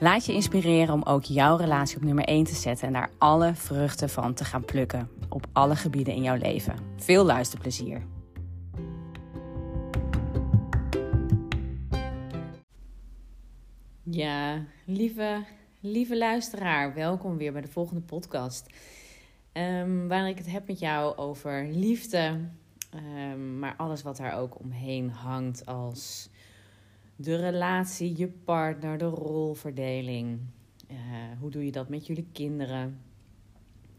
Laat je inspireren om ook jouw relatie op nummer 1 te zetten en daar alle vruchten van te gaan plukken op alle gebieden in jouw leven. Veel luisterplezier. Ja, lieve, lieve luisteraar, welkom weer bij de volgende podcast. Um, waarin ik het heb met jou over liefde, um, maar alles wat daar ook omheen hangt als de relatie, je partner, de rolverdeling. Uh, hoe doe je dat met jullie kinderen?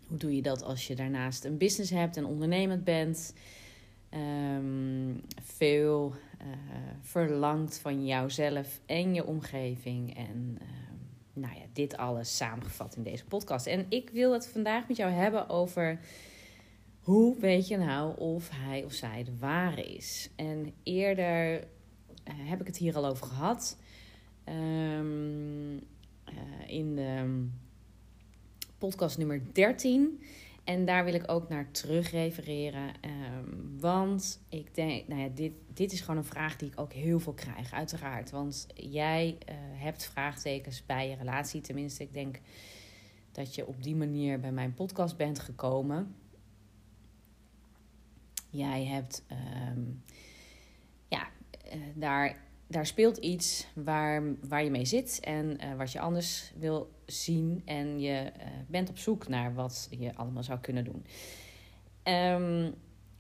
Hoe doe je dat als je daarnaast een business hebt en ondernemend bent? Um, veel uh, verlangt van jouzelf en je omgeving. En uh, nou ja, dit alles samengevat in deze podcast. En ik wil het vandaag met jou hebben over hoe weet je nou of hij of zij de ware is. En eerder heb ik het hier al over gehad. Um, in de podcast nummer 13. En daar wil ik ook naar terug refereren. Um, want ik denk, nou ja, dit, dit is gewoon een vraag die ik ook heel veel krijg, uiteraard. Want jij uh, hebt vraagtekens bij je relatie. Tenminste, ik denk dat je op die manier bij mijn podcast bent gekomen. Jij hebt uh, daar, daar speelt iets waar, waar je mee zit en uh, wat je anders wil zien. En je uh, bent op zoek naar wat je allemaal zou kunnen doen. Um,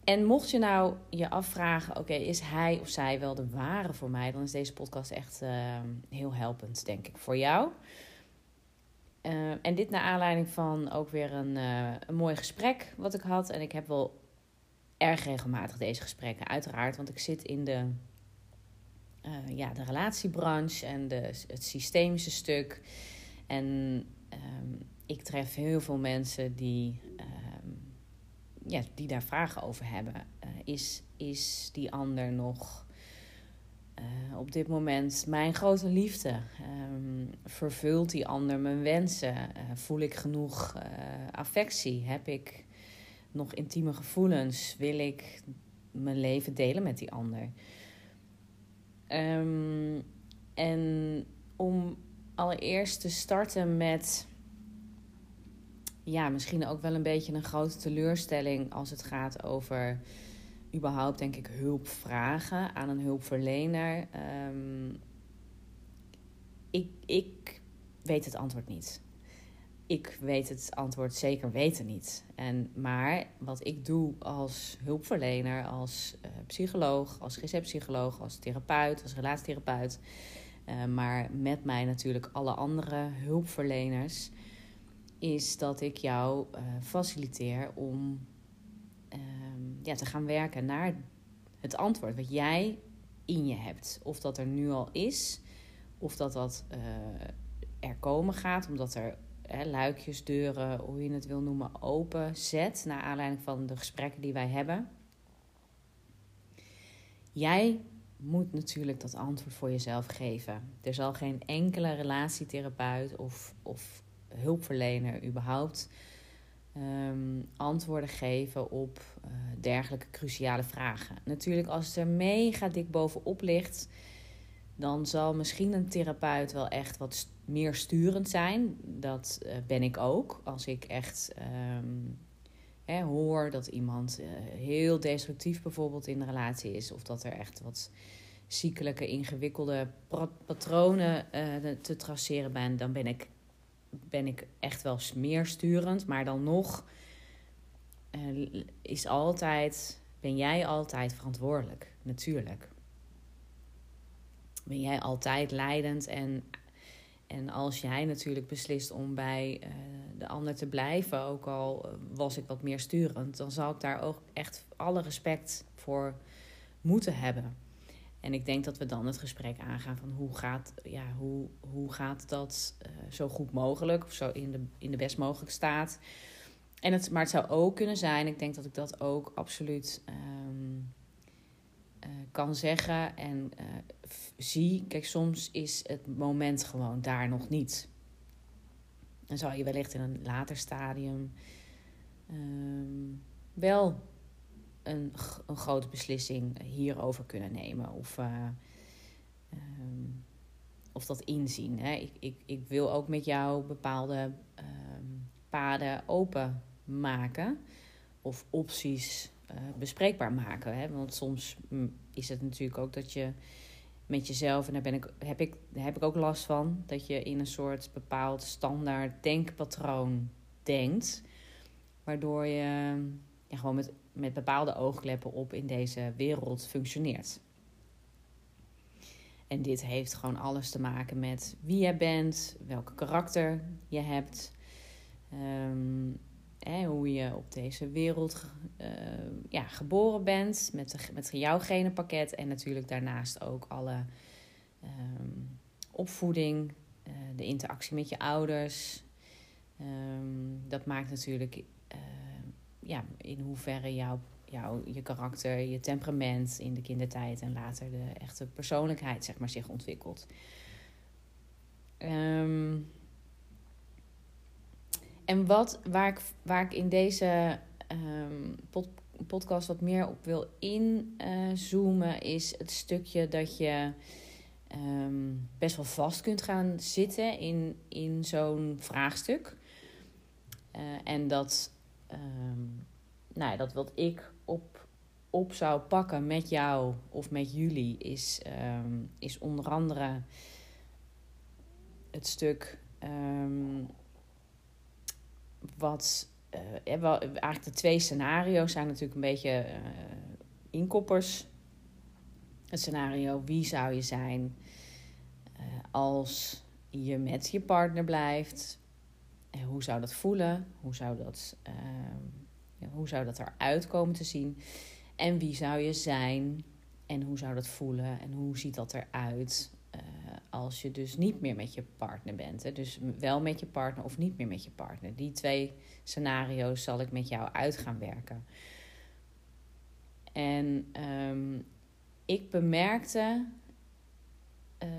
en mocht je nou je afvragen, oké, is hij of zij wel de ware voor mij? Dan is deze podcast echt uh, heel helpend, denk ik, voor jou. Uh, en dit naar aanleiding van ook weer een, een mooi gesprek wat ik had. En ik heb wel erg regelmatig deze gesprekken, uiteraard. Want ik zit in de, ja, de relatiebranche en de, het systemische stuk. En um, ik tref heel veel mensen die ja, die daar vragen over hebben. Uh, is, is die ander nog uh, op dit moment mijn grote liefde? Um, vervult die ander mijn wensen? Voel ik genoeg affectie? Heb ik nog intieme gevoelens? Wil ik mijn leven delen met die ander? Um, en om allereerst te starten met ja, misschien ook wel een beetje een grote teleurstelling als het gaat over überhaupt, denk ik, hulp vragen aan een hulpverlener. Um, ik, ik weet het antwoord niet. Ik weet het antwoord zeker weten niet. En, maar wat ik doe als hulpverlener, als uh, psycholoog, als GZ-psycholoog, als therapeut, als relatietherapeut, uh, maar met mij natuurlijk alle andere hulpverleners is dat ik jou uh, faciliteer om uh, ja, te gaan werken naar het antwoord wat jij in je hebt. Of dat er nu al is, of dat dat er komen gaat, omdat er hè, luikjes, deuren, hoe je het wil noemen, open zet. Naar aanleiding van de gesprekken die wij hebben. Jij moet natuurlijk dat antwoord voor jezelf geven. Er zal geen enkele relatietherapeut of, of hulpverlener überhaupt um, antwoorden geven op uh, dergelijke cruciale vragen. Natuurlijk, als het er mega dik bovenop ligt, dan zal misschien een therapeut wel echt wat meer sturend zijn. Dat eh, ben ik ook. Als ik echt ehm, hoor dat iemand eh, heel destructief bijvoorbeeld in een relatie is, of dat er echt wat ziekelijke, ingewikkelde patronen te traceren zijn, dan ben ik, ben ik echt wel meer sturend. Maar dan nog is altijd, ben jij altijd verantwoordelijk, natuurlijk ben jij altijd leidend. En, en als jij natuurlijk beslist om bij uh, de ander te blijven, ook al eh, was ik wat meer sturend, dan zal ik daar ook echt alle respect voor moeten hebben. En ik denk dat we dan het gesprek aangaan van hoe gaat, ja, hoe, hoe gaat dat uh, zo goed mogelijk of zo in de, in de best mogelijke staat. En het, maar het zou ook kunnen zijn, ik denk dat ik dat ook absoluut um, uh, kan zeggen en uh, zie. Kijk, soms is het moment gewoon daar nog niet. Dan zou je wellicht in een later stadium um, wel een, een grote beslissing hierover kunnen nemen. Of, uh, um, of dat inzien. Hè. Ik, ik, ik wil ook met jou bepaalde um, paden open maken. Of opties bespreekbaar maken. Hè? Want soms mm, is het natuurlijk ook dat je met jezelf, en daar ben ik, heb, ik, heb ik ook last van, dat je in een soort bepaald standaard denkpatroon denkt. Waardoor je ja, gewoon met, met bepaalde oogkleppen op in deze wereld functioneert. En dit heeft gewoon alles te maken met wie je bent, welke karakter je hebt. Um, hoe je op deze wereld uh, ja, geboren bent met, de, met jouw genenpakket en natuurlijk daarnaast ook alle um, opvoeding, uh, de interactie met je ouders. Um, dat maakt natuurlijk uh, ja, in hoeverre jouw, jouw, je karakter, je temperament in de kindertijd en later de echte persoonlijkheid zeg maar, zich ontwikkelt. Um, en wat, waar, ik, waar ik in deze pod, podcast wat meer op wil inzoomen, is het stukje dat je um, best wel vast kunt gaan zitten in, in zo'n vraagstuk. Uh, en dat, um, nou ja, dat wat ik op, op zou pakken met jou of met jullie, is, is onder andere het stuk wat wel, eigenlijk de twee scenario's zijn natuurlijk een beetje uh, inkoppers. Het scenario wie zou je zijn uh, als je met je partner blijft. En hoe zou dat voelen? Hoe zou dat, ja, hoe zou dat eruit komen te zien? En wie zou je zijn? En hoe zou dat voelen? En hoe ziet dat eruit als je dus niet meer met je partner bent. Hè? Dus wel met je partner of niet meer met je partner. Die twee scenario's zal ik met jou uit gaan werken. En um, ik bemerkte uh,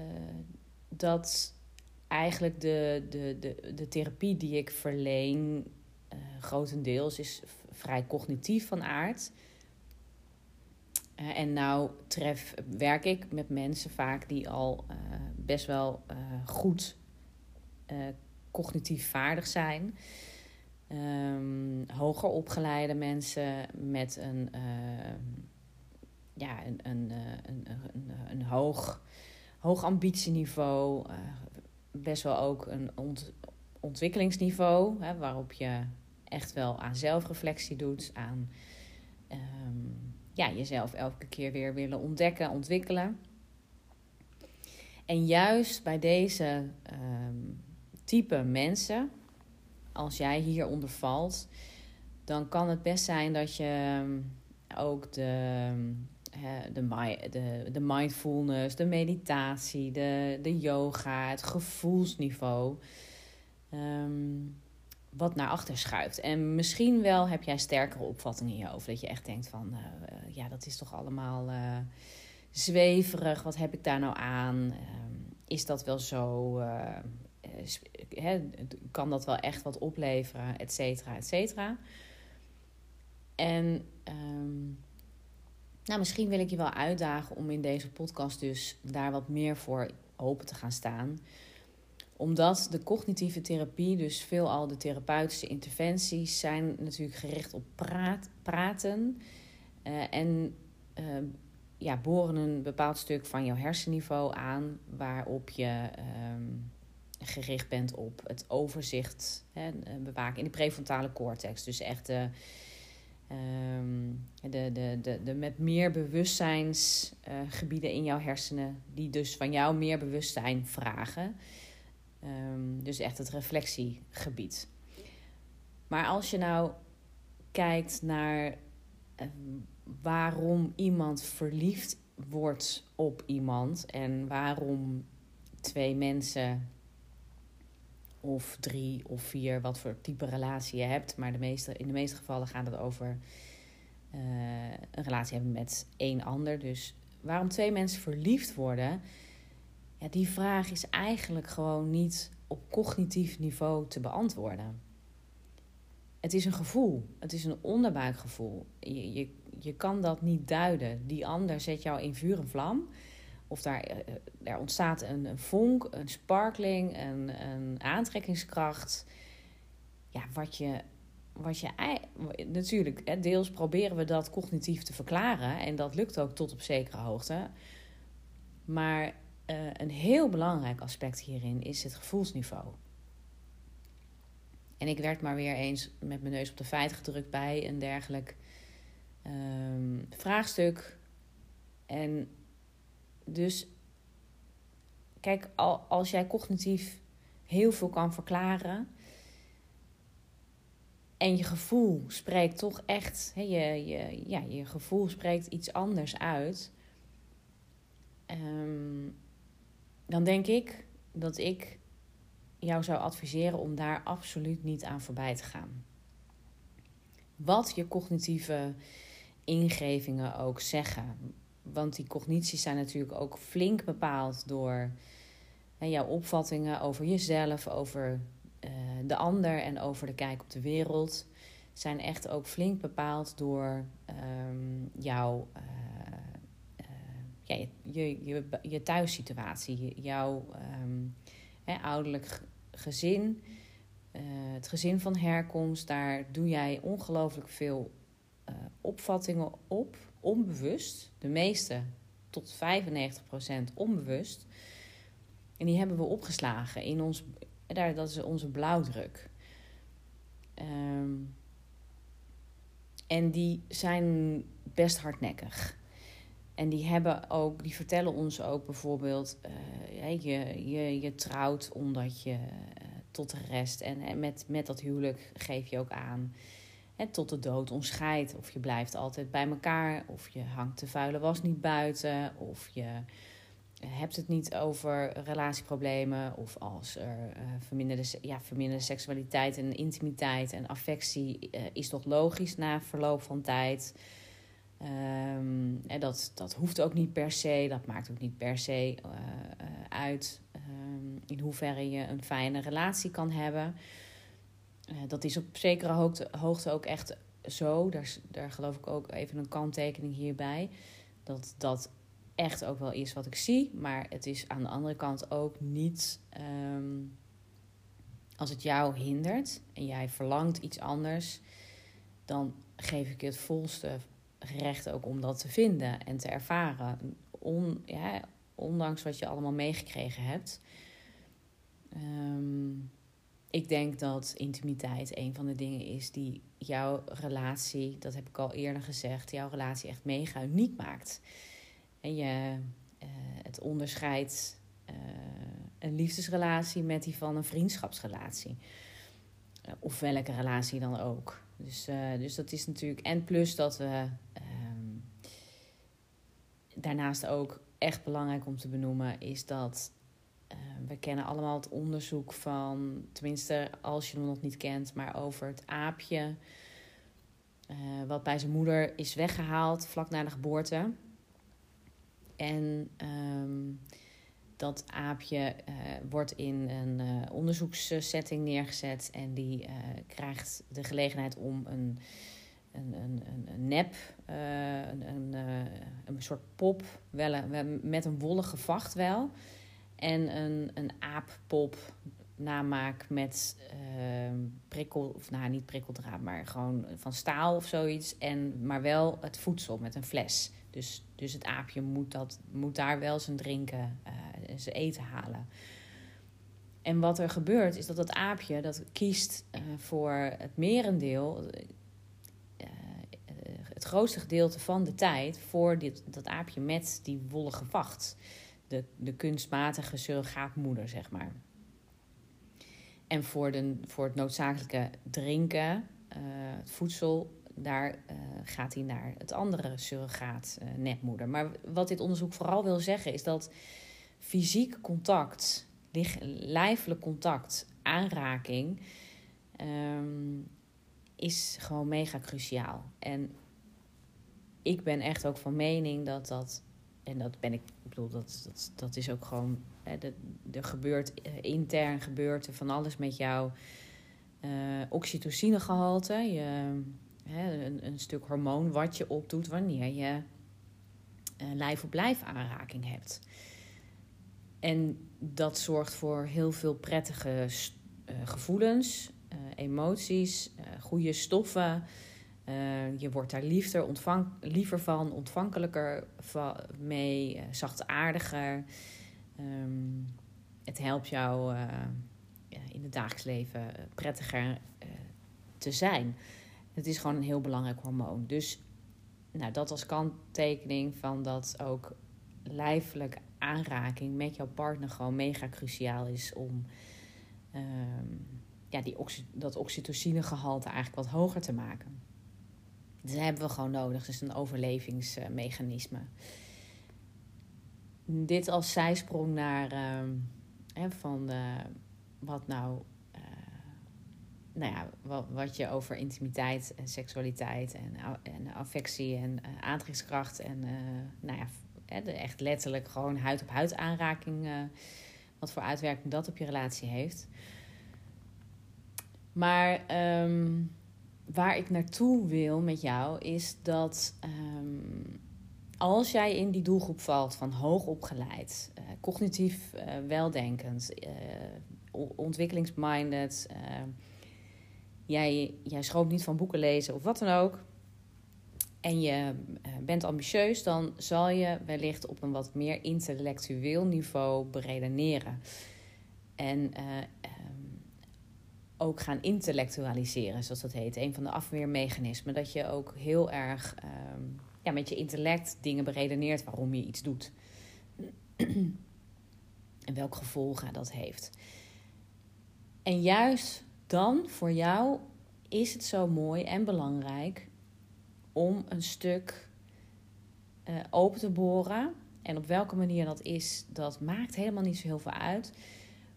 dat eigenlijk de, de, de, de therapie die ik verleen, uh, grotendeels is vrij cognitief van aard. Uh, en nou tref, werk ik met mensen vaak die al best wel uh, goed cognitief vaardig zijn. Um, hoger opgeleide mensen met een, ja, een, een, een, een, een hoog, hoog ambitieniveau. best wel ook een ont, ontwikkelingsniveau, hè, waarop je echt wel aan zelfreflectie doet, aan um, ja, jezelf elke keer weer willen ontdekken, ontwikkelen. En juist bij deze um, type mensen, als jij hieronder valt, dan kan het best zijn dat je ehm, ook de, de, de, de mindfulness, de meditatie, de, de yoga, het gevoelsniveau. Um, wat naar achter schuift. En misschien wel heb jij sterkere opvattingen hoofd. Dat je echt denkt van, uh, ja, dat is toch allemaal... Uh, zweverig. Wat heb ik daar nou aan? Ehm, is dat wel zo? Kan dat wel echt wat opleveren? Et cetera, et cetera. En um, nou, misschien wil ik je wel uitdagen om in deze podcast dus daar wat meer voor open te gaan staan. Omdat de cognitieve therapie, dus veelal de therapeutische interventies, zijn natuurlijk gericht op praat, praten. Uh, en uh, ja, boren een bepaald stuk van jouw hersenniveau aan, waarop je um, gericht bent op het overzicht hè, bewaken in de prefrontale cortex. Dus echt de, um, de, de, de, de met meer bewustzijnsgebieden in jouw hersenen, die dus van jou meer bewustzijn vragen. Um, dus echt het reflectiegebied. Maar als je nou kijkt naar waarom iemand verliefd wordt op iemand en waarom twee mensen of drie of vier, wat voor type relatie je hebt. Maar de meeste, in de meeste gevallen gaat het over uh, een relatie hebben met één ander. Dus waarom twee mensen verliefd worden, ja, die vraag is eigenlijk gewoon niet op cognitief niveau te beantwoorden. Het is een gevoel, het is een onderbuikgevoel. Je, je, je kan dat niet duiden. Die ander zet jou in vuur en vlam. Of daar, eh, er ontstaat een, een vonk, een sparkling, een, een aantrekkingskracht. Ja, wat je, wat je natuurlijk, deels proberen we dat cognitief te verklaren. En dat lukt ook tot op zekere hoogte. Maar uh, een heel belangrijk aspect hierin is het gevoelsniveau. En ik werd maar weer eens met mijn neus op de feiten gedrukt bij een dergelijk um, vraagstuk. En dus, kijk, als jij cognitief heel veel kan verklaren. En je gevoel spreekt toch echt, je, je, ja, je gevoel spreekt iets anders uit. Um, dan denk ik dat ik jou zou adviseren om daar absoluut niet aan voorbij te gaan. Wat je cognitieve ingevingen ook zeggen. Want die cognities zijn natuurlijk ook flink bepaald door jouw opvattingen over jezelf, over uh, de ander en over de kijk op de wereld. Zijn echt ook flink bepaald door um, jouw uh, ja, je, je, je thuissituatie, jouw um, hè, ouderlijk gezin, uh, het gezin van herkomst, daar doe jij ongelooflijk veel uh, opvattingen op, onbewust. De meeste tot 95% onbewust. En die hebben we opgeslagen in ons, daar, dat is onze blauwdruk. Um, en die zijn best hardnekkig. En die hebben ook, die vertellen ons ook bijvoorbeeld, uh, je, je, je trouwt omdat je uh, tot de rest en, met, met dat huwelijk geef je ook aan. En tot de dood ontscheidt. Of je blijft altijd bij elkaar. Of je hangt de vuile was niet buiten. Of je hebt het niet over relatieproblemen. Of als er verminderde, ja, verminderde seksualiteit en intimiteit en affectie is toch logisch na verloop van tijd. En dat, dat hoeft ook niet per se, dat maakt ook niet per se uh, uit um, in hoeverre je een fijne relatie kan hebben. Uh, dat is op zekere hoogte, hoogte ook echt zo. Daar, daar geloof ik ook even een kanttekening hierbij. Dat dat echt ook wel is wat ik zie. Maar het is aan de andere kant ook niet. Um, als het jou hindert en jij verlangt iets anders, dan geef ik je het volste recht ook om dat te vinden en te ervaren. Ondanks wat je allemaal meegekregen hebt. Um, ik denk dat intimiteit een van de dingen is die jouw relatie, dat heb ik al eerder gezegd, jouw relatie echt mega uniek maakt. En je, uh, het onderscheidt uh, een liefdesrelatie met die van een vriendschapsrelatie. Uh, of welke relatie dan ook. Dus, dus dat is natuurlijk. En plus dat we daarnaast ook echt belangrijk om te benoemen is dat uh, we kennen allemaal het onderzoek van, tenminste als je hem nog niet kent, maar over het aapje. Uh, wat bij zijn moeder is weggehaald vlak na de geboorte. En um, dat aapje uh, wordt in een onderzoekssetting neergezet en die krijgt de gelegenheid om een een, een, een, nep, uh, een, een, uh, een soort pop, wel een, met een wollige vacht wel. en een, een aappop namaak met uh, prikkel, of nou niet prikkeldraad, maar gewoon van staal of zoiets. En, maar wel het voedsel met een fles. Dus, dus het aapje moet, dat, moet daar wel zijn drinken, uh, zijn eten halen. En wat er gebeurt is dat dat aapje dat kiest voor het merendeel, het grootste gedeelte van de tijd, voor dit, dat aapje met die wollige vacht. De, de kunstmatige surrogaatmoeder, zeg maar. En voor, de, voor het noodzakelijke drinken, uh, het voedsel, daar uh, gaat hij naar het andere surrogaat, uh. Maar wat dit onderzoek vooral wil zeggen is dat fysiek contact, lijfelijk contact, aanraking, um, is gewoon mega cruciaal. En ik ben echt ook van mening dat dat en dat ben ik, ik bedoel, dat, dat, dat is ook gewoon, hè, de, er gebeurt intern gebeurt er van alles met jouw uh, oxytocinegehalte, je, hè, een, een, stuk hormoon wat je opdoet wanneer je lijf op lijf aanraking hebt. En dat zorgt voor heel veel prettige gevoelens, emoties, goede stoffen. Uh, je wordt daar liever, van, ontvankelijker van, mee, uh, zachtaardiger. Um, het helpt jou ja, in het dagelijks leven prettiger te zijn. Het is gewoon een heel belangrijk hormoon. Dus nou, dat als kanttekening van dat ook lijfelijk aanraking met jouw partner gewoon mega cruciaal is om um, ja, die dat oxytocinegehalte eigenlijk wat hoger te maken. Dat hebben we gewoon nodig. Dus een overlevingsmechanisme. Dit als zijsprong naar hè, van wat nou, uh, nou ja, wat, wat, je over intimiteit en seksualiteit en, en affectie en aantrekkingskracht en nou ja, echt letterlijk gewoon huid op huid aanraking, wat voor uitwerking dat op je relatie heeft. Maar um, waar ik naartoe wil met jou is dat um, als jij in die doelgroep valt van hoogopgeleid, uh, cognitief uh, weldenkend, uh, ontwikkelingsminded, jij, jij schroomt niet van boeken lezen of wat dan ook, en je bent ambitieus, dan zal je wellicht op een wat meer intellectueel niveau beredeneren. En ook gaan intellectualiseren, zoals dat heet. Een van de afweermechanismen. Dat je ook heel erg um, ja, met je intellect dingen beredeneert waarom je iets doet. en welk gevolgen dat heeft. En juist dan voor jou is het zo mooi en belangrijk om een stuk uh, open te boren. En op welke manier dat is, dat maakt helemaal niet zo heel veel uit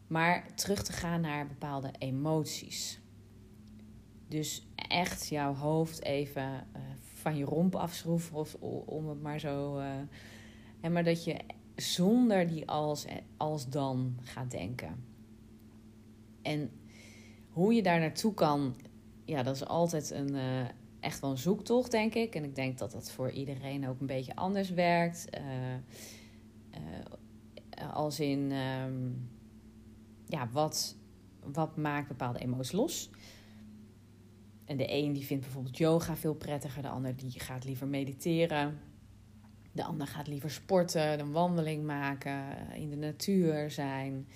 maar terug te gaan naar bepaalde emoties. Dus echt jouw hoofd even uh, van je romp afschroeven, of, om het maar zo. En maar dat je zonder die als, als dan gaat denken. En hoe je daar naartoe kan, ja, dat is altijd een, echt wel een zoektocht, denk ik. En ik denk dat dat voor iedereen ook een beetje anders werkt. als in. Um, ja, wat, wat maakt bepaalde emoties los? En de een die vindt bijvoorbeeld yoga veel prettiger, de ander die gaat liever mediteren. De ander gaat liever sporten, een wandeling maken, in de natuur zijn.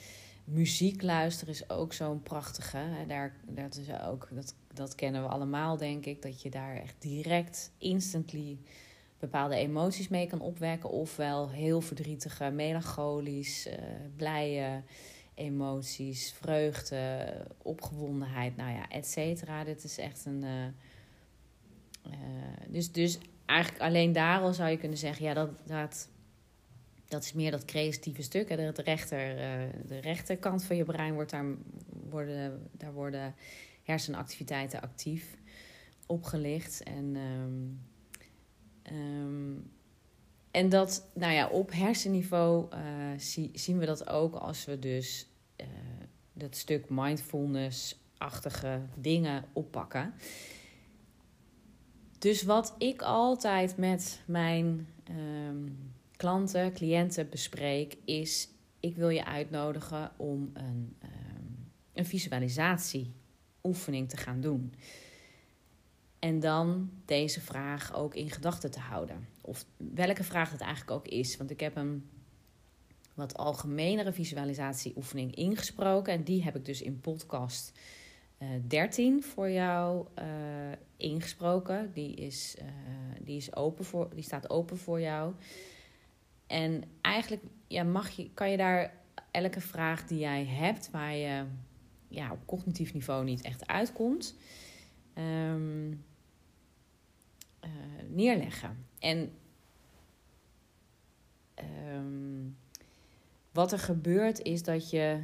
Muziek luisteren is ook zo'n prachtige. Daar, dat, is ook, dat, dat kennen we allemaal, denk ik. Dat je daar echt direct, instantly bepaalde emoties mee kan opwekken. Ofwel heel verdrietige, melancholisch, uh, blije emoties, vreugde, opgewondenheid, nou ja, et cetera. Dit is echt een. Uh, uh, dus, dus eigenlijk alleen daar al zou je kunnen zeggen, ja, dat, dat, dat is meer dat creatieve stuk. Hè. De, rechter, uh, de rechterkant van je brein wordt daar worden, daar worden hersenactiviteiten actief opgelicht. En, um, um, en dat, nou ja, op hersenniveau zie, zien we dat ook als we dus uh, dat stuk mindfulness-achtige dingen oppakken. Dus wat ik altijd met mijn um, klanten, cliënten bespreek, is ik wil je uitnodigen om een, um, een visualisatieoefening te gaan doen. En dan deze vraag ook in gedachten te houden. Of welke vraag het eigenlijk ook is. Want ik heb een wat algemenere visualisatieoefening ingesproken. En die heb ik dus in podcast uh, eh, 13 voor jou uh, ingesproken. Die, is, uh, die, is open voor, die staat open voor jou. En eigenlijk ja, mag je, kan je daar elke vraag die jij hebt, waar je ja, op cognitief niveau niet echt uitkomt, um, neerleggen. En um, wat er gebeurt is dat, je,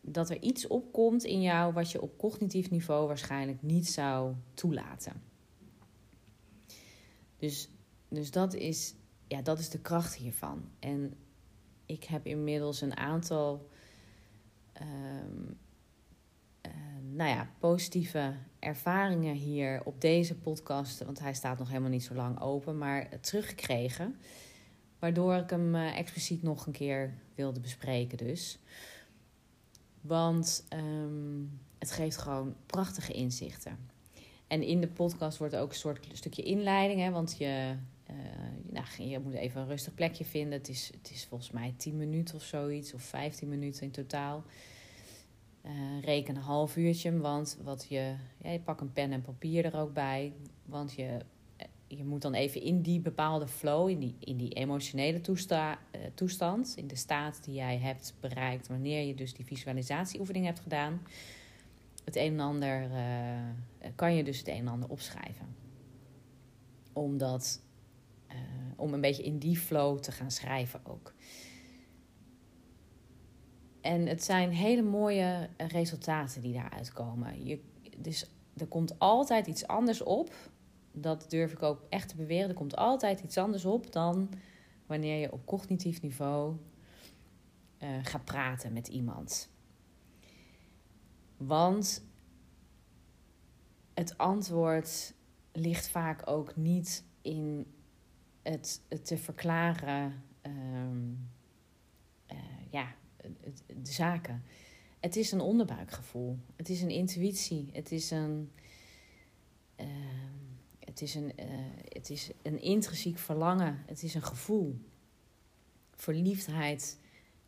dat er iets opkomt in jou wat je op cognitief niveau waarschijnlijk niet zou toelaten. Dus, dus dat, is, ja, dat is de kracht hiervan. En ik heb inmiddels een aantal um, uh, nou ja, positieve ervaringen hier op deze podcast, want hij staat nog helemaal niet zo lang open, maar teruggekregen. Waardoor ik hem uh, expliciet nog een keer wilde bespreken dus. Want um, het geeft gewoon prachtige inzichten. En in de podcast wordt ook een soort stukje inleiding. Hè, want je, uh, nou, je moet even een rustig plekje vinden. Het is, het is volgens mij 10 minuten of zoiets. Of 15 minuten in totaal. Uh, reken een half uurtje. Want wat je, ja, je pak een pen en papier er ook bij. Want je je moet dan even in die bepaalde flow, in die, in die emotionele toesta, uh, toestand, in de staat die jij hebt bereikt wanneer je dus die visualisatieoefening hebt gedaan, het een en ander, uh, kan je dus het een en ander opschrijven. Omdat, uh, om een beetje in die flow te gaan schrijven ook. En het zijn hele mooie resultaten die daaruit komen. Je, dus er komt altijd iets anders op dat durf ik ook echt te beweren. Er komt altijd iets anders op dan wanneer je op cognitief niveau uh, gaat praten met iemand. Want het antwoord ligt vaak ook niet in het, te verklaren, um, ja, de zaken. Het is een onderbuikgevoel. Het is een intuïtie. Het is een. Uh, het is een, uh, het is een intrinsiek verlangen. Het is een gevoel. Verliefdheid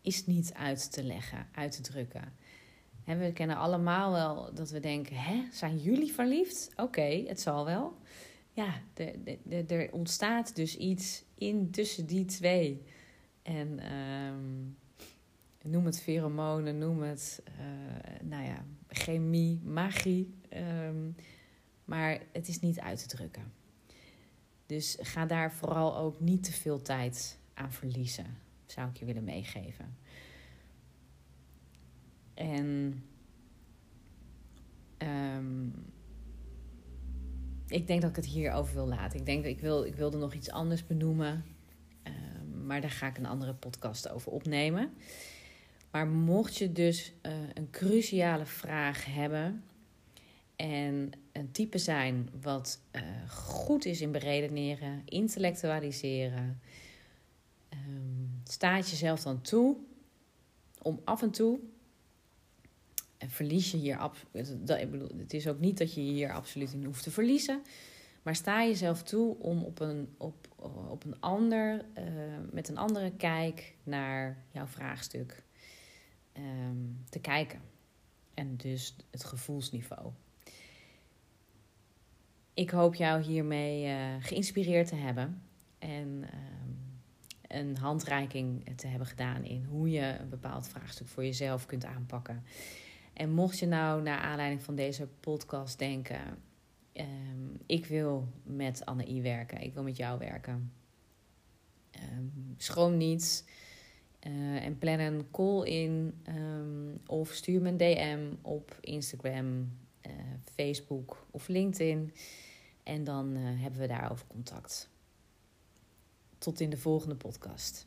is niet uit te leggen, uit te drukken. we kennen allemaal wel dat we denken: hè, zijn jullie verliefd? Oké, het zal wel. Ja, er ontstaat dus iets in tussen die twee. En um, noem het pheromonen, noem het uh, nou ja, chemie, magie. Um, maar het is niet uit te drukken. Dus ga daar vooral ook niet te veel tijd aan verliezen, zou ik je willen meegeven. En um, ik denk dat ik het hierover wil laten. Ik denk dat ik, wil, ik wilde nog iets anders benoemen. Um, maar daar ga ik een andere podcast over opnemen. Maar mocht je dus uh, een cruciale vraag hebben en een type zijn wat uh, goed is in beredeneren, intellectualiseren. Um, staat jezelf dan toe om af en toe. En verlies je hier. Dat, ik bedoel, het is ook niet dat je hier absoluut in hoeft te verliezen. Maar sta jezelf toe om op een, op, op een ander, uh, met een andere kijk naar jouw vraagstuk um, te kijken. En dus het gevoelsniveau. Ik hoop jou hiermee uh, geïnspireerd te hebben en uh, een handreiking te hebben gedaan in hoe je een bepaald vraagstuk voor jezelf kunt aanpakken. En mocht je nou naar aanleiding van deze podcast denken: um, ik wil met Anne I werken, ik wil met jou werken. Um, schroom niet. Uh, en plan een call in of stuur me een DM op Instagram, uh, Facebook of LinkedIn. En dan uh, hebben we daarover contact. Tot in de volgende podcast.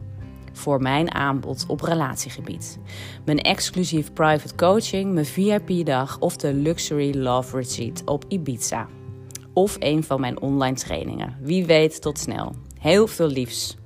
voor mijn aanbod op relatiegebied. Mijn exclusief private coaching, mijn VIP-dag of de Luxury Love Retreat op Ibiza. Of een van mijn online trainingen. Wie weet, tot snel. Heel veel liefs.